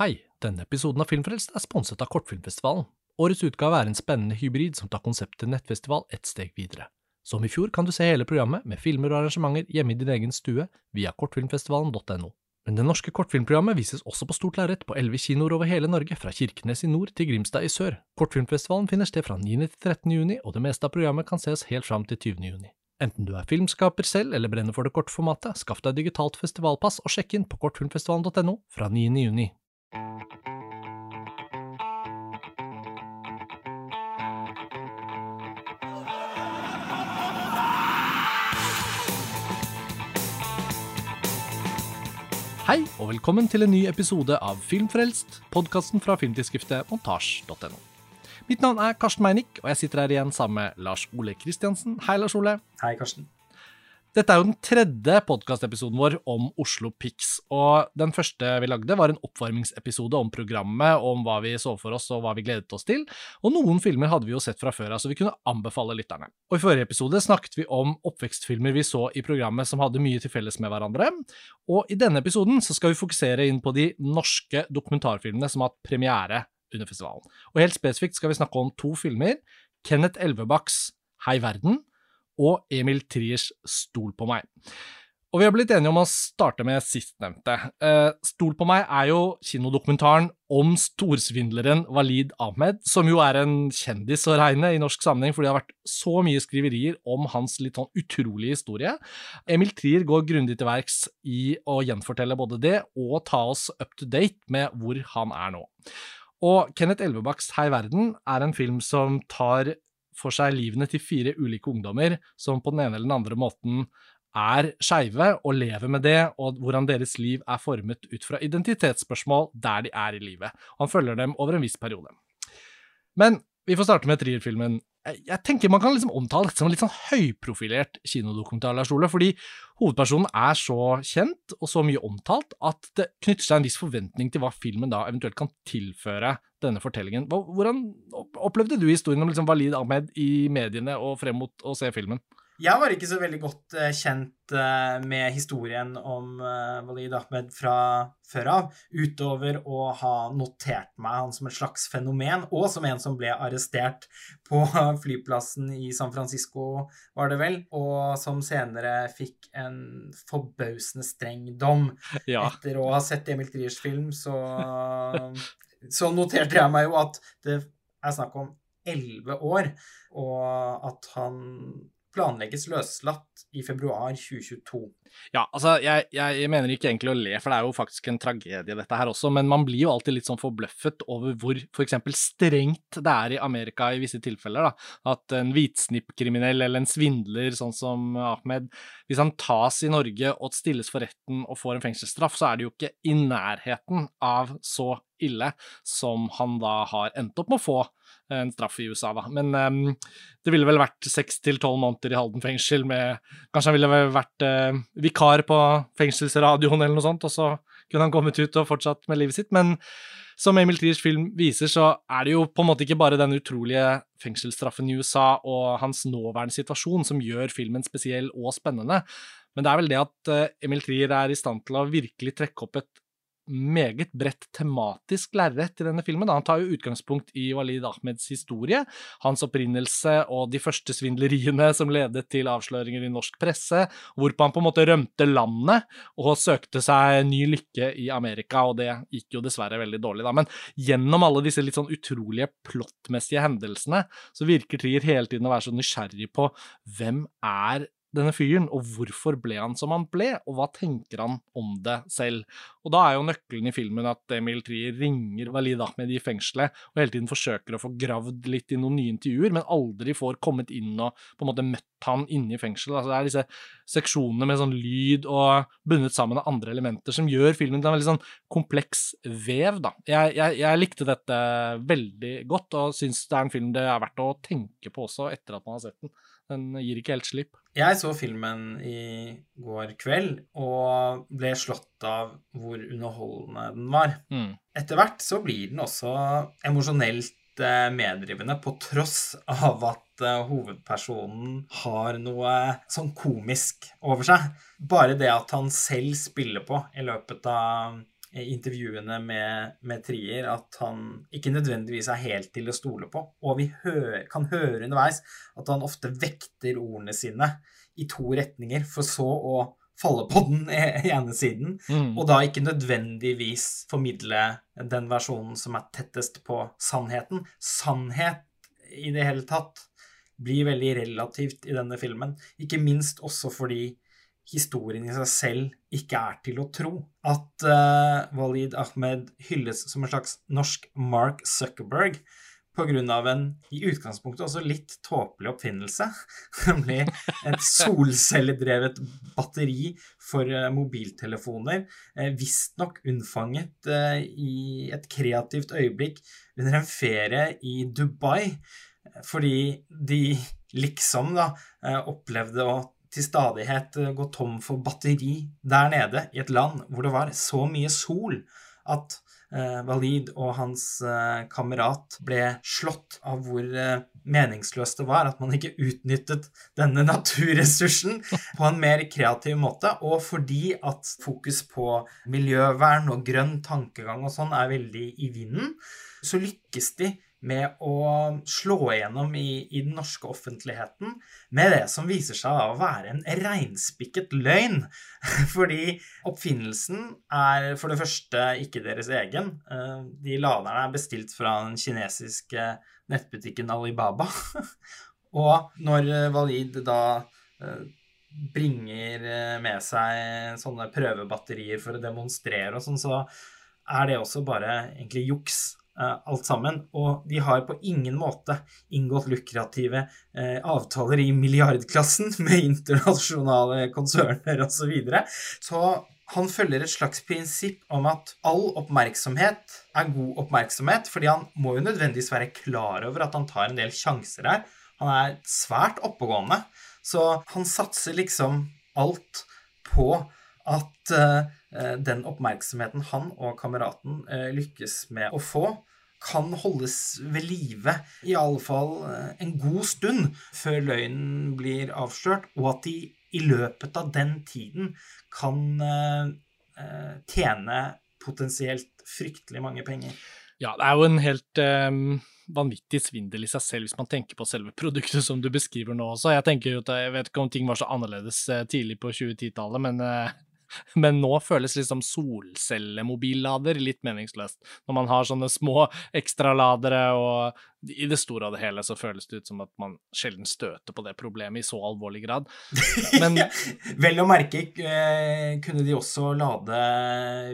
Hei, denne episoden av Filmfrelst er sponset av Kortfilmfestivalen. Årets utgave er en spennende hybrid som tar konseptet nettfestival ett steg videre. Som i fjor kan du se hele programmet med filmer og arrangementer hjemme i din egen stue via kortfilmfestivalen.no. Men det norske kortfilmprogrammet vises også på stort lerret på elleve kinoer over hele Norge, fra Kirkenes i nord til Grimstad i sør. Kortfilmfestivalen finner sted fra 9. til 13. juni, og det meste av programmet kan ses helt fram til 20. juni. Enten du er filmskaper selv eller brenner for det korte formatet, skaff deg digitalt festivalpass og sjekk inn på kortfilmfestivalen.no fra 9. juni. Hei, og velkommen til en ny episode av Filmfrelst, podkasten fra filmtidsskriftet montasj.no. Mitt navn er Karsten Meinick, og jeg sitter her igjen sammen med Lars Ole Kristiansen. Hei, Lars Ole. Hei, Karsten. Dette er jo den tredje podkastepisoden vår om Oslo Pix. Og den første vi lagde, var en oppvarmingsepisode om programmet, om hva vi så for oss og hva vi gledet oss til. Og noen filmer hadde vi jo sett fra før av, så vi kunne anbefale lytterne. Og i forrige episode snakket vi om oppvekstfilmer vi så i programmet som hadde mye til felles med hverandre. Og i denne episoden så skal vi fokusere inn på de norske dokumentarfilmene som har hatt premiere under festivalen. Og helt spesifikt skal vi snakke om to filmer. Kenneth Elvebakks Hei verden og Emil Triers Stol på meg. Og vi har blitt enige om å starte med sistnevnte. Eh, Stol på meg er jo kinodokumentaren om storsvindleren Walid Ahmed, som jo er en kjendis å regne i norsk sammenheng, fordi det har vært så mye skriverier om hans litt sånn utrolige historie. Emil Trier går grundig til verks i å gjenfortelle både det og ta oss up to date med hvor han er nå. Og Kenneth Elvebakks Hei verden er en film som tar for seg livene til fire ulike ungdommer som på den ene eller den andre måten er skeive og lever med det, og hvordan deres liv er formet ut fra identitetsspørsmål der de er i livet. Han følger dem over en viss periode. Men vi får starte med trierfilmen. Jeg tenker man kan liksom omtale dette som en litt sånn høyprofilert kinodokumentar, Lars Ole, fordi hovedpersonen er så kjent og så mye omtalt at det knytter seg en viss forventning til hva filmen da eventuelt kan tilføre denne fortellingen. Hvordan opplevde du historien om liksom Walid Ahmed i mediene og frem mot å se filmen? Jeg var ikke så veldig godt uh, kjent uh, med historien om uh, Walid Ahmed fra før av, utover å ha notert meg han som et slags fenomen, og som en som ble arrestert på flyplassen i San Francisco, var det vel, og som senere fikk en forbausende streng dom. Ja. Etter å ha sett Emil Triers film, så, så noterte jeg meg jo at det er snakk om elleve år, og at han planlegges løslatt i februar 2022. Ja, altså, jeg, jeg, mener ikke egentlig å le, for det er jo faktisk en tragedie, dette her også, men man blir jo alltid litt sånn forbløffet over hvor f.eks. strengt det er i Amerika i visse tilfeller, da. At en hvitsnippkriminell eller en svindler, sånn som Ahmed, hvis han tas i Norge og stilles for retten og får en fengselsstraff, så er det jo ikke i nærheten av så ille som han da har endt opp med å få en straff i USA, da. Men um, det ville vel vært seks til tolv måneder i Halden fengsel med Kanskje han ville vel vært uh, vikar på fengselsradioen eller noe sånt, og så kunne han kommet ut og fortsatt med livet sitt. Men som Emil Triers film viser, så er det jo på en måte ikke bare den utrolige fengselsstraffen i USA og hans nåværende situasjon som gjør filmen spesiell og spennende, men det er vel det at eh, Emil Trier er i stand til å virkelig trekke opp et meget bredt tematisk lerret i denne filmen. Han tar jo utgangspunkt i Walid Ahmeds historie, hans opprinnelse og de første svindleriene som ledet til avsløringer i norsk presse, hvorpå han på en måte rømte landet og søkte seg ny lykke i Amerika, og det gikk jo dessverre veldig dårlig, da. Men gjennom alle disse litt sånn utrolige plottmessige hendelsene, så virker Trier hele tiden å være så nysgjerrig på hvem er denne fyren, og hvorfor ble han som han ble, og hva tenker han om det selv? Og da er jo nøkkelen i filmen at Emil Trier ringer Walid Ahmed i fengselet og hele tiden forsøker å få gravd litt i noen nye intervjuer, men aldri får kommet inn og på en måte møtt han inne i fengselet. Altså, det er disse seksjonene med sånn lyd og bundet sammen av andre elementer som gjør filmen til en veldig sånn kompleks vev, da. Jeg, jeg, jeg likte dette veldig godt, og syns det er en film det er verdt å tenke på også etter at man har sett den. Den gir ikke helt slipp. Jeg så filmen i går kveld og ble slått av hvor underholdende den var. Mm. Etter hvert så blir den også emosjonelt medrivende meddrivende, på tross av at eh, hovedpersonen har noe sånn komisk over seg. Bare det at han selv spiller på i løpet av intervjuene med, med, Trier at han ikke nødvendigvis er helt til å stole på. Og vi hø kan høre underveis at han ofte vekter ordene sine i to retninger, for så å falle på den e-, ene siden, mm. og da ikke nødvendigvis formidle den versjonen som er tettest på sannheten. Sannhet i det hele tatt blir veldig relativt i denne filmen, ikke minst også fordi historien i seg selv ikke er til å tro. At uh, Walid Ahmed hylles som en slags norsk Mark Zuckerberg pga. en i utgangspunktet også litt tåpelig oppfinnelse, nemlig et solcelledrevet batteri for uh, mobiltelefoner, uh, visstnok unnfanget uh, i et kreativt øyeblikk under en ferie i Dubai, fordi de liksom da opplevde å til stadighet gå tom for batteri der nede i et land hvor det var så mye sol at eh, Walid og hans eh, kamerat ble slått av hvor eh, meningsløst det var at man ikke utnyttet denne naturressursen på en mer kreativ måte, og fordi at fokus på miljøvern og grønn tankegang og sånn er veldig i vinden, så lykkes de med å slå igjennom i, i, den norske offentligheten med det som viser seg å være en reinspikket løgn. Fordi oppfinnelsen er for det første ikke deres egen. Eh, de laderne er bestilt fra den kinesiske nettbutikken Alibaba. Og når Valid da eh, bringer med seg sånne prøvebatterier for å demonstrere og sånn, så er det også bare egentlig juks Eh, alt sammen. Og de har på ingen måte inngått lukrative eh, avtaler i milliardklassen med internasjonale konserner osv. Så, videre. så han følger et slags prinsipp om at all oppmerksomhet er god oppmerksomhet, fordi han må jo nødvendigvis være klar over at han tar en del sjanser her. Han er svært oppegående, så han satser liksom alt på at uh, den oppmerksomheten han og kameraten uh, lykkes med å få, kan holdes ved live i alle fall eh, en god stund før løgnen blir avslørt, og at de i løpet av den tiden kan eh, eh, tjene potensielt fryktelig mange penger. Ja, det er jo en helt um, vanvittig svindel i seg selv hvis man tenker på selve produktet som du beskriver nå også. Jeg tenker jo at jeg vet ikke om ting var så annerledes tidlig på 2010-tallet, men uh, men nå føles liksom solcellemobillader litt meningsløst. Når man har sånne små ekstraladere, og i det store og det hele så føles det ut som at man sjelden støter på det problemet i så alvorlig grad. Men Vel å merke eh, kunne de også lade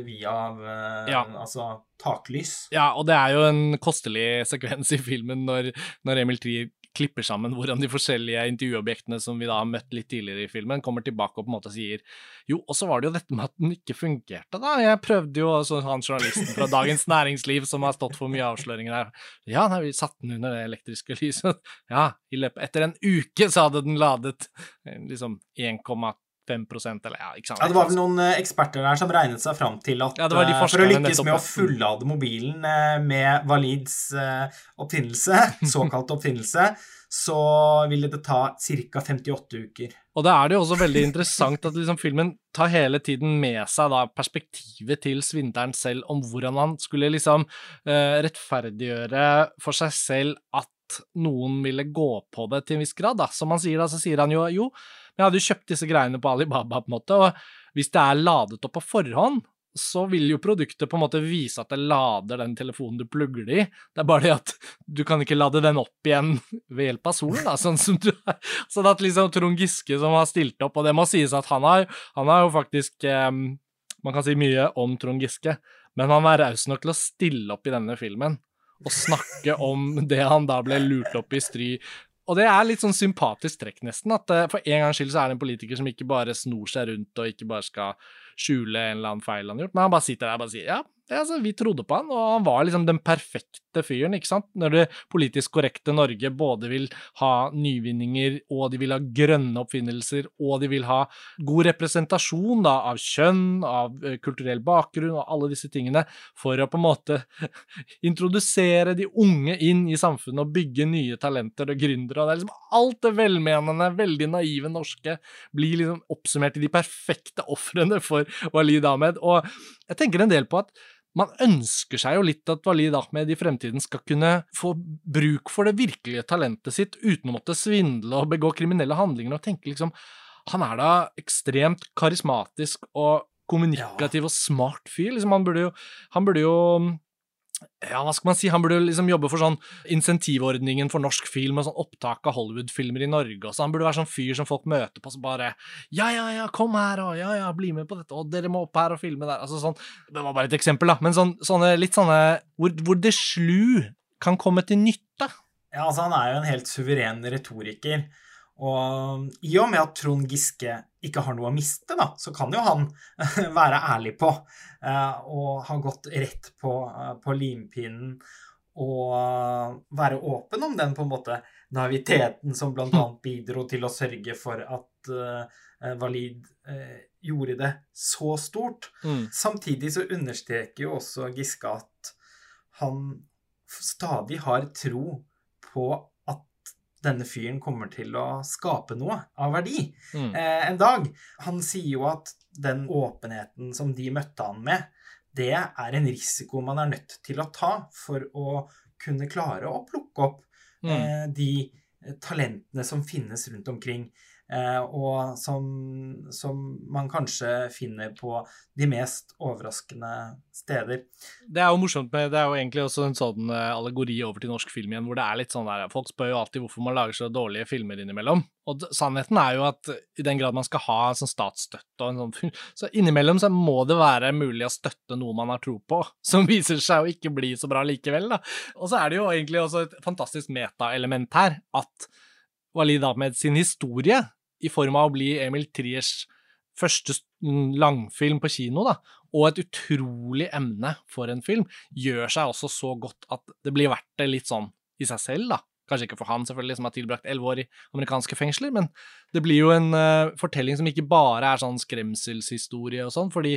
via eh, ja. altså taklys. Ja, og det er jo en kostelig sekvens i filmen når, når Emil Trier klipper sammen hvordan de forskjellige intervjuobjektene som vi da har møtt litt tidligere i filmen, kommer tilbake og på en måte sier jo, og så var det jo dette med at den ikke fungerte, da. Jeg prøvde jo, så han journalisten fra Dagens Næringsliv som har stått for mye avsløringer her, ja, nei, vi satte den under det elektriske lyset. Ja, i løpet Etter en uke så hadde den ladet eh, liksom 1,2 eller ja, ikke sant. Ja, det var vel noen eh, eksperter der som regnet seg fram til at ja, for å lykkes med å fullade mobilen eh, med Valids oppfinnelse, såkalt oppfinnelse, så ville det ta ca. 58 uker. Og da er det jo også veldig interessant at liksom filmen tar hele tiden med seg da perspektivet til svindleren selv om hvordan han skulle liksom rettferdiggjøre for seg selv at noen ville gå på det til en viss grad, da. Som han sier da, så sier han jo jo, men jeg hadde jo kjøpt disse greiene på Alibaba, på en måte, og hvis det er ladet opp på forhånd, så vil jo produktet på en måte vise at det lader den telefonen du plugger det i. Det er bare det at du kan ikke lade den opp igjen ved hjelp av solen, da, sånn som du er. Så det er liksom Trond Giske som har stilt opp, og det må sies at han har, han har jo faktisk eh, Man kan si mye om Trond Giske, men han var raus nok til å stille opp i denne filmen og snakke om det han da ble lurt opp i stry og det er litt sånn sympatisk trekk, nesten. At uh, for en gangs skyld så er det en politiker som ikke bare snor seg rundt og ikke bare skal skjule en eller annen feil han har gjort, men han bare sitter der og bare sier ja, altså, vi trodde på han, og han var liksom den perfekte fyren, ikke sant? Når det politisk korrekte Norge både vil ha nyvinninger, og de vil ha grønne oppfinnelser, og de vil ha god representasjon da, av kjønn, av uh, kulturell bakgrunn og alle disse tingene, for å på en måte introdusere de unge inn i samfunnet og bygge nye talenter og gründere. og det er liksom Alt det velmenende, veldig naive norske blir liksom oppsummert i de perfekte ofrene for Walid Ahmed. Og jeg tenker en del på at man ønsker seg jo litt at Walid Ahmed i fremtiden skal kunne få bruk for det virkelige talentet sitt uten å måtte svindle og begå kriminelle handlinger, og tenke liksom Han er da ekstremt karismatisk og kommunikativ og smart fyr. Liksom, han burde jo, han burde jo ja, hva skal man si, han burde liksom jobbe for sånn insentivordningen for norsk film og sånn opptak av Hollywood-filmer i Norge også. Han burde være sånn fyr som folk møter på som bare Ja, ja, ja, kom her, og ja, ja, bli med på dette, og dere må opp her og filme der. Altså sånn Det var bare et eksempel, da, men sånn, sånne litt sånne hvor, hvor det slu kan komme til nytte. Ja, altså, han er jo en helt suveren retoriker. Og i og med at Trond Giske ikke har noe å miste, da, så kan jo han være ærlig på uh, og ha gått rett på, uh, på limpinnen og være åpen om den på en måte naiviteten som bl.a. bidro til å sørge for at Walid gjorde det så stort. Mm. Samtidig så understreker jo også Giske at han stadig har tro på denne fyren kommer til å skape noe av verdi mm. eh, en dag. Han sier jo at den åpenheten som de møtte han med, det er en risiko man er nødt til å ta for å kunne klare å plukke opp mm. eh, de talentene som finnes rundt omkring. Eh, og som, som, man kanskje finner på de mest overraskende steder. Det er jo morsomt med Det er jo egentlig også en sånn eh, allegori over til norsk film igjen, hvor det er litt sånn der Folk spør jo alltid hvorfor man lager så dårlige filmer innimellom. Og sannheten er jo at i den grad man skal ha sånn statsstøtte og en sånn Så innimellom så må det være mulig å støtte noe man har tro på, som viser seg å ikke bli så bra likevel, da. Og så er det jo egentlig også et fantastisk metaelement her, at Walid Ahmed sin historie i form av å bli Emil Triers første langfilm på kino, da, og et utrolig emne for en film, gjør seg også så godt at det blir verdt det litt sånn i seg selv, da. Kanskje ikke for han, selvfølgelig, som har tilbrakt elleve år i amerikanske fengsler, men det blir jo en uh, fortelling som ikke bare er sånn skremselshistorie og sånn, fordi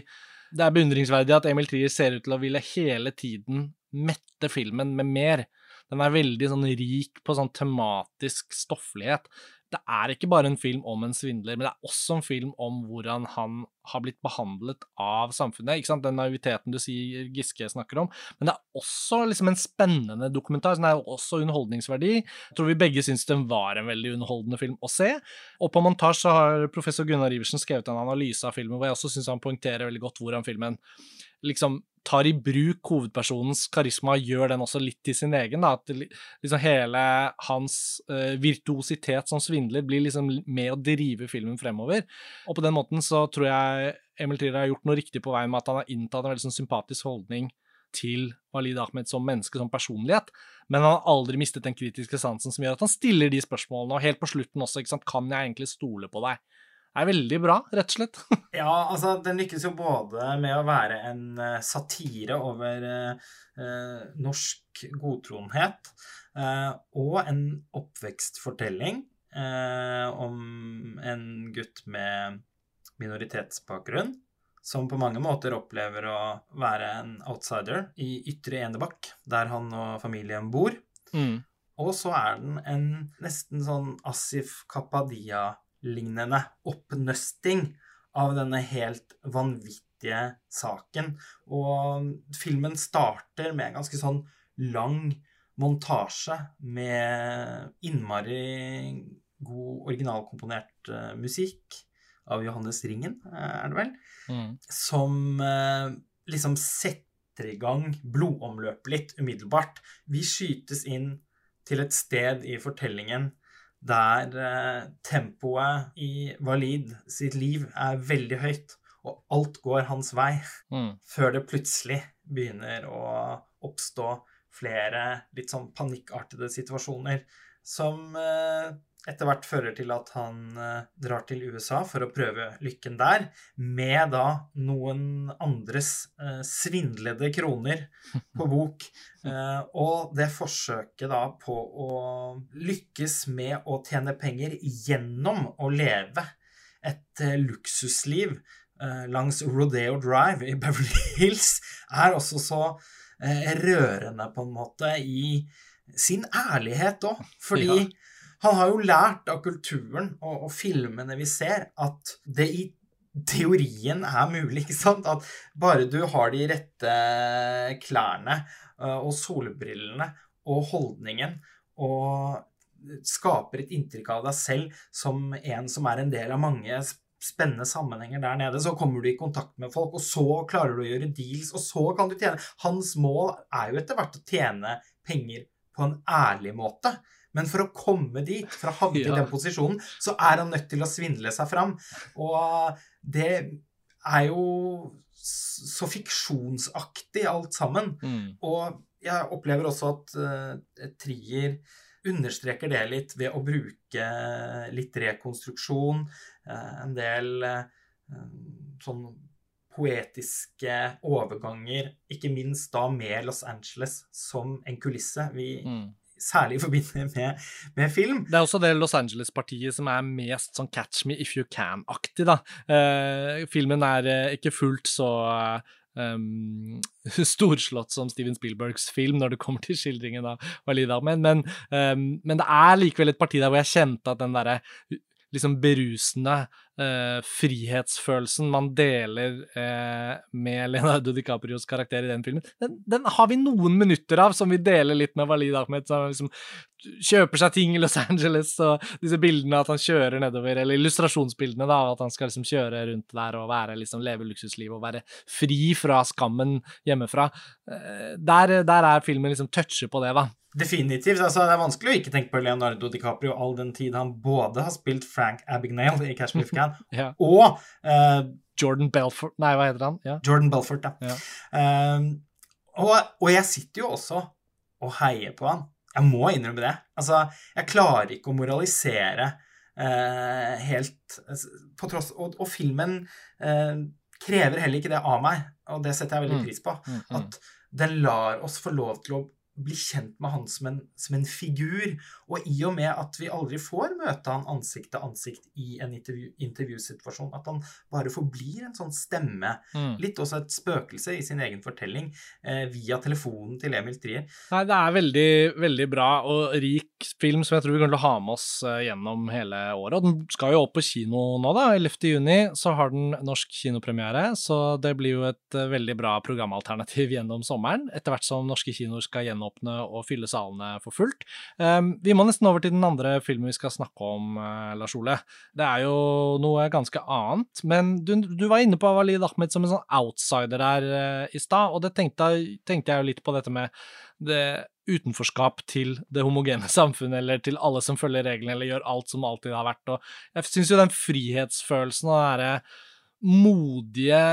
det er beundringsverdig at Emil Trier ser ut til å ville hele tiden mette filmen med mer. Den er veldig sånn rik på sånn tematisk stofflighet det er ikke bare en film om en svindler, men det er også en film om hvordan han har blitt behandlet av samfunnet. ikke sant? Den naiviteten du sier Giske snakker om. Men det er også liksom en spennende dokumentar. Så den er jo også underholdningsverdi. Jeg tror vi begge syns den var en veldig underholdende film å se. Og på montasje har professor Gunnar Iversen skrevet en analyse av filmen hvor jeg også syns han poengterer veldig godt hvordan filmen liksom tar i bruk hovedpersonens karisma gjør den også litt til sin egen. Da. At liksom hele hans uh, virtuositet som svindler blir liksom med å drive filmen fremover. Og på den måten så tror jeg Emil Trier har gjort noe riktig på veien med at han har inntatt en veldig sånn sympatisk holdning til Walid Ahmed som menneske, som personlighet, men han har aldri mistet den kritiske sansen som gjør at han stiller de spørsmålene, og helt på slutten også, ikke sant, kan jeg egentlig stole på deg? Det er veldig bra, rett og slett. ja, altså, den lykkes jo både med å være en uh, satire over eh, norsk godtroenhet eh, og en oppvekstfortelling om en gutt med minoritetsbakgrunn som på mange måter opplever å være en outsider i Ytre Enebakk, der han og familien bor. Mm. Og så er den en nesten sånn Asif Kapadia lignende oppnøsting av denne helt vanvittige saken. Og filmen starter med en ganske sånn lang montasje med innmari god originalkomponert uh, musikk av Johannes Ringen, uh, er det vel, mm. som uh, liksom setter i gang blodomløpet litt umiddelbart. Vi skytes inn til et sted i fortellingen der eh, tempoet i Walid sitt liv er veldig høyt, og alt går hans vei, mm. før det plutselig begynner å oppstå flere litt sånn panikkartede situasjoner som eh, etter hvert fører til at han eh, drar til USA for å prøve lykken der, med da noen andres eh, svindlede kroner på bok. Eh, og det forsøket da på å lykkes med å tjene penger gjennom å leve et luksusliv langs Rodeo Drive i Beverly Hills er også så rørende, på en måte, i sin ærlighet òg. Fordi Ja. Han har jo lært av kulturen og, og filmene vi ser, at det i teorien er mulig, ikke sant? At bare du har de rette klærne eh, og solbrillene og holdningen og skaper et inntrykk av deg selv som en som er en del av mange spennende sammenhenger der nede, så kommer du i kontakt med folk, og så klarer du å gjøre deals, og så kan du tjene Hans mål er jo etter hvert å tjene penger på en ærlig måte. Men for å komme dit, for å havne Ja. i den posisjonen, så er han nødt til å svindle seg fram. Og det er jo så fiksjonsaktig alt sammen. Mm. Og jeg opplever også at uh, Trier understreker det litt ved å bruke litt rekonstruksjon, uh, en del uh, sånn poetiske overganger, ikke minst da med Los Angeles som en kulisse vi Mm. Særlig forbinder med, med film. Det er også det Los Angeles-partiet som er mest sånn Catch Me If You Can-aktig, da. Eh, filmen er eh, ikke fullt så um, storslått som Steven Spielbergs film når det kommer til skildringen av Walid Ahmed, men, um, men det er likevel et parti der hvor jeg kjente at den derre liksom berusende eh, frihetsfølelsen man deler eh, med Leonardo DiCaprios karakter i den filmen, den, den har vi noen minutter av som vi deler litt med Walid Ahmed, som liksom kjøper seg ting i Los Angeles, og disse bildene at han kjører nedover, eller illustrasjonsbildene, da, at han skal liksom kjøre rundt der og være, liksom, leve luksusliv og være fri fra skammen hjemmefra. Eh, Der, der er filmen liksom toucher på det, da. Definitivt. altså Det er vanskelig å ikke tenke på Leonardo DiCaprio all den tid han både har spilt Frank Abagnale i If Can, Ja. og uh, Jordan Belfort Nei, hva heter han? Ja. Jordan Belfort. Ja. Eh, og, og jeg sitter jo også og heier på han. Jeg må innrømme det. Altså, jeg klarer ikke å moralisere uh, helt på tross Og, og filmen eh, krever heller ikke det av meg, og det setter jeg veldig Mm. pris på. Mm, mm. At den lar oss få lov til å bli kjent med han som en, som en figur. Og i og med at vi aldri får møte han ansikt til ansikt i en intervju, intervjusituasjon, at han bare forblir en sånn stemme, Mm. litt også et spøkelse i sin egen fortelling, eh, via telefonen til Emil Trier. Nei, det er veldig, veldig bra og rik film som jeg tror vi kommer til å ha med oss eh, gjennom hele året. Og den skal jo opp på kino nå, da. 11. juni så har den norsk kinopremiere, så det blir jo et eh, veldig bra programalternativ gjennom sommeren, etter hvert som norske kinoer skal gjenåpne og fylle salene for fullt. Um, vi må nesten over til den andre filmen vi skal snakke om, eh, Lars Ole. Det er jo noe ganske annet, men du, du var inne på Walid Ahmed som en sånn outsider her eh, i stad, og det tenkte, tenkte jeg jo litt på dette med det utenforskap til det homogene samfunnet, eller til alle som følger reglene, eller gjør alt som alltid har vært. Og jeg syns jo den frihetsfølelsen og den derre modige,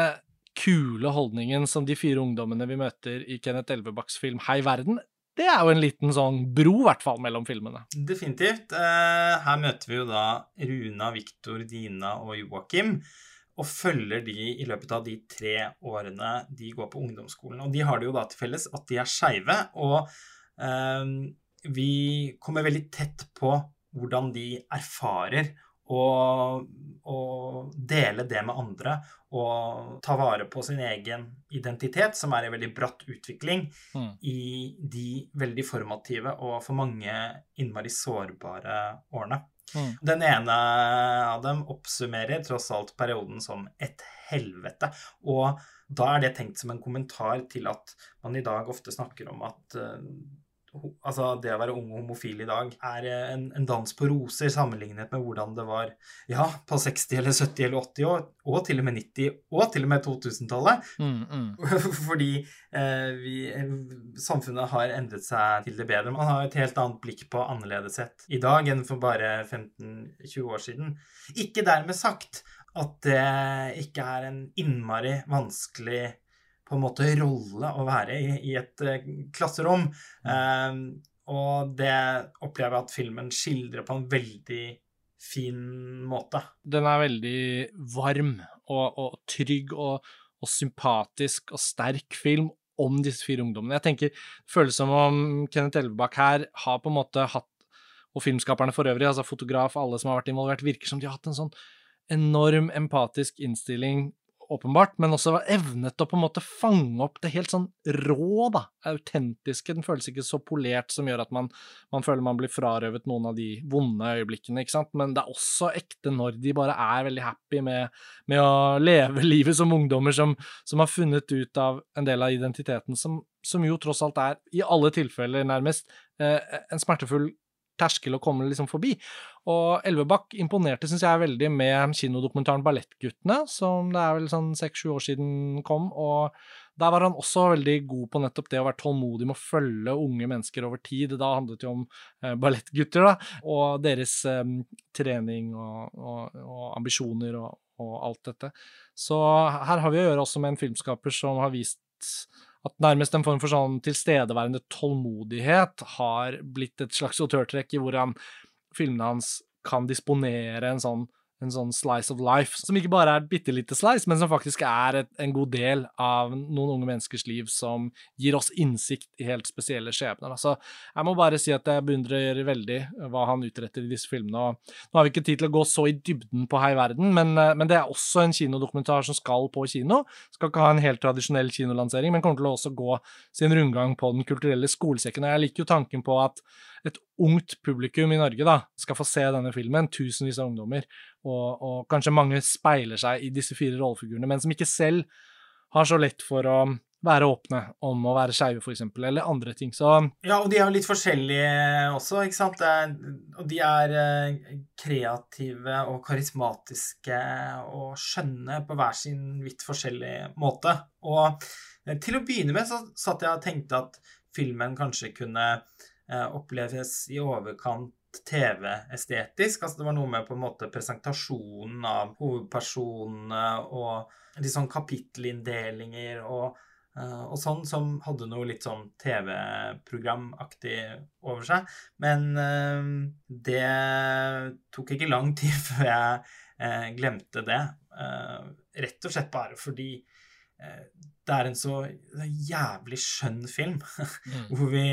kule holdningen som de fire ungdommene vi møter i Kenneth Elvebakks film Hei verden, det er jo en liten sånn bro, i hvert fall, mellom filmene. Definitivt. Eh, her møter vi jo da Runa, Viktor, Dina og Joakim. Og følger de i løpet av de tre årene de går på ungdomsskolen. Og de har det jo da til felles at de er skeive. Og eh, vi kommer veldig tett på hvordan de erfarer å, og dele det med andre og ta vare på sin egen identitet, som er i veldig bratt utvikling Mm. i de veldig formative og for mange innmari sårbare årene. Mm. Den ene av dem oppsummerer tross alt perioden som et helvete. Og da er det tenkt som en kommentar til at man i dag ofte snakker om at eh, altså det å være ung og homofil i dag er eh, en, en dans på roser sammenlignet med hvordan det var ja, på 60 eller 70 eller 80 år, og til og med 90 og til og med 2000-tallet. Mm, mm. Fordi eh, vi, eh, samfunnet har endret seg til det bedre. Man har et helt annet blikk på annerledeshet i dag enn for bare 15-20 år siden. Ikke dermed sagt at det ikke er en innmari vanskelig på en måte rolle å være i, i et eh, klasserom. Eh, og det opplever jeg at filmen skildrer på en veldig fin måte. Den er veldig varm og, og trygg og, og, sympatisk og sterk film om disse fire ungdommene. Jeg tenker, Det føles som om Kenneth Elvebakk her har på en måte hatt, og filmskaperne for øvrig, altså fotograf, alle som har vært involvert, virker som de har hatt en sånn enorm empatisk innstilling åpenbart, men også evnet å på en måte fange opp det helt sånn rå, da, autentiske. Den føles ikke så polert som gjør at man, man, føler man blir frarøvet noen av de vonde øyeblikkene, ikke sant, men det er også ekte når de bare er veldig happy med, med å leve livet som ungdommer som, som, har funnet ut av en del av identiteten som, som jo tross alt er, i alle tilfeller nærmest, eh, en smertefull terskel å komme liksom forbi. Og Elvebakk imponerte, syns jeg, veldig med kinodokumentaren Ballettguttene, som det er vel sånn seks-sju år siden kom. og der var han også veldig god på nettopp det å være tålmodig med å følge unge mennesker over tid. Da handlet det jo om eh, ballettgutter da, og deres eh, trening og, og, og ambisjoner og, og, alt dette. Så her har vi å gjøre også med en filmskaper som har vist at nærmest en form for sånn tilstedeværende tålmodighet har blitt et slags autørtrekk i hvordan filmene hans kan disponere en sånn en sånn slice of life, som ikke bare er et bitte lite slice, men som faktisk er et, en god del av noen unge menneskers liv som gir oss innsikt i helt spesielle skjebner. Altså, jeg må bare si at jeg beundrer veldig hva han utretter i disse filmene. og Nå har vi ikke tid til å gå så i dybden på Hei verden, men, eh, men det er også en kinodokumentar som skal på kino. Skal ikke ha en helt tradisjonell kinolansering, men kommer til å også gå sin rundgang på Den kulturelle skolesekken. og Jeg liker jo tanken på at et ungt publikum i Norge da, skal få se denne filmen, tusenvis av ungdommer, og, og, kanskje mange speiler seg i disse fire rollefigurene, men som ikke selv har så lett for å være åpne om å være skeive, f.eks., eller andre ting. Så Ja, og de er jo litt forskjellige også, ikke sant? Er, og de er eh, kreative og karismatiske og skjønne på hver sin vidt forskjellige måte. Og eh, til å begynne med så satt jeg og tenkte at filmen kanskje kunne oppleves i overkant TV-estetisk. Altså det var noe med på en måte presentasjonen av hovedpersonene og litt sånn kapittelinndelinger og, eh, og, sånn, som hadde noe litt sånn TV-programaktig over seg. Men uh, det tok ikke lang tid før jeg glemte det. Rett og slett bare fordi det er en så jævlig skjønn film, mm. hvor vi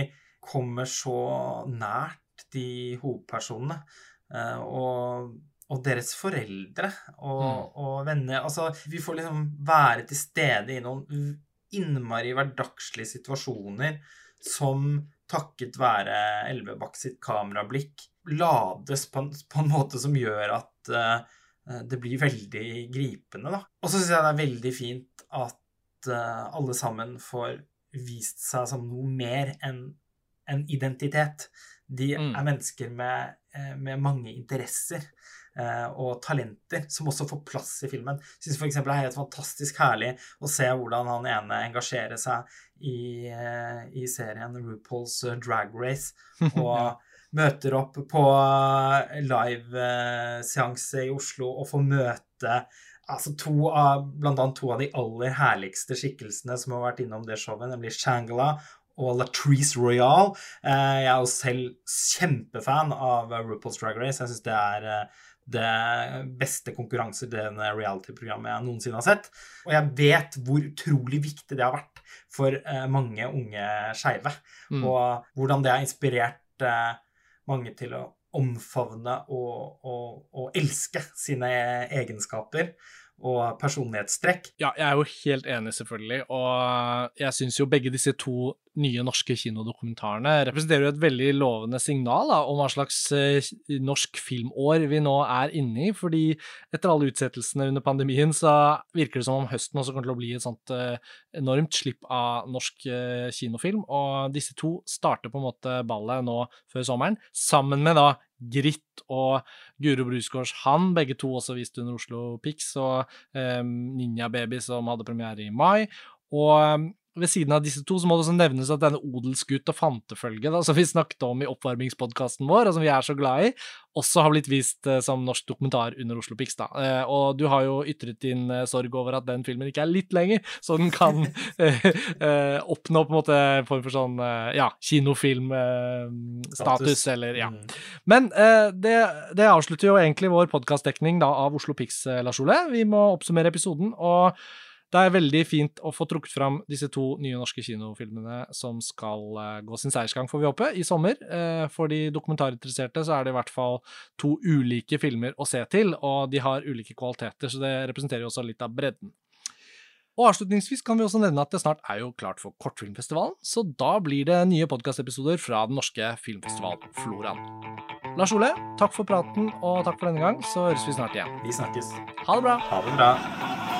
kommer så nært de hovedpersonene. Eh, og, og, deres foreldre og, mm. og, venner. Altså, vi får liksom være til stede i noen innmari hverdagslige situasjoner som takket være Elvebakk sitt kamerablikk lades på en, på en, måte som gjør at uh, det blir veldig gripende, da. Og så syns jeg det er veldig fint at uh, alle sammen får vist seg som noe mer enn en identitet. De mm. er mennesker med, eh, med mange interesser eh, og talenter som også får plass i filmen. Jeg syns f.eks. det er helt fantastisk herlig å se hvordan han ene engasjerer seg i, eh, i serien RuPaul's Drag Race. og møter opp på liveseanse i Oslo og får møte altså to av, blant annet to av de aller herligste skikkelsene som har vært innom det showet, nemlig Shangela og Latrice Royale. Eh, jeg er jo selv kjempefan av RuPaul's Drag Race. Jeg syns det er eh, det beste konkurransedrevne reality-programmet jeg noensinne har sett. Og jeg vet hvor utrolig viktig det har vært for eh, mange unge skeive. Mm. Og hvordan det har inspirert mange til å omfavne og, og, og elske sine egenskaper og personlighetstrekk. Ja, jeg er jo helt enig, selvfølgelig. Og jeg syns jo begge disse to nye norske kinodokumentarene representerer jo et veldig lovende signal da, om hva slags eh, norsk filmår vi nå er inne i. fordi etter alle utsettelsene under pandemien, så virker det som om høsten også kommer til å bli et sånt eh, enormt slipp av norsk eh, kinofilm. Og disse to starter på en måte ballet nå før sommeren, sammen med da Gritt og Guro Brusgaards Han, begge to også vist under Oslo Pix, og um, Ninja Baby, som hadde premiere i mai. Og ved siden av disse to så må det også nevnes at denne odelsgutt og fantefølge, da, som vi snakket om i oppvarmingspodkasten vår, og som vi er så glad i, også har blitt vist uh, som norsk dokumentar under Oslo Pix. da. Uh, og du har jo ytret din uh, sorg over at den filmen ikke er litt lenger, så den kan oppnå på en måte en form for sånn ja, kinofilmstatus, eller ja. Mm. Men det, det, avslutter jo egentlig vår podkastdekning av Oslo Pix, Lars Ole. Vi må oppsummere episoden. og det er veldig fint å få trukket fram disse to nye norske kinofilmene som skal uh, gå sin seiersgang, får vi håpe, i sommer. Uh, for de dokumentarinteresserte så er det i hvert fall to ulike filmer å se til, og de har ulike kvaliteter, så det representerer jo også litt av bredden. Og avslutningsvis kan vi også nevne at det snart er jo klart for Kortfilmfestivalen, så da blir det nye podkastepisoder fra den norske filmfestivalen Floraen. Lars Ole, takk for praten og takk for denne gang, så høres vi snart igjen. Vi snakkes. Ha det bra. Ha det bra.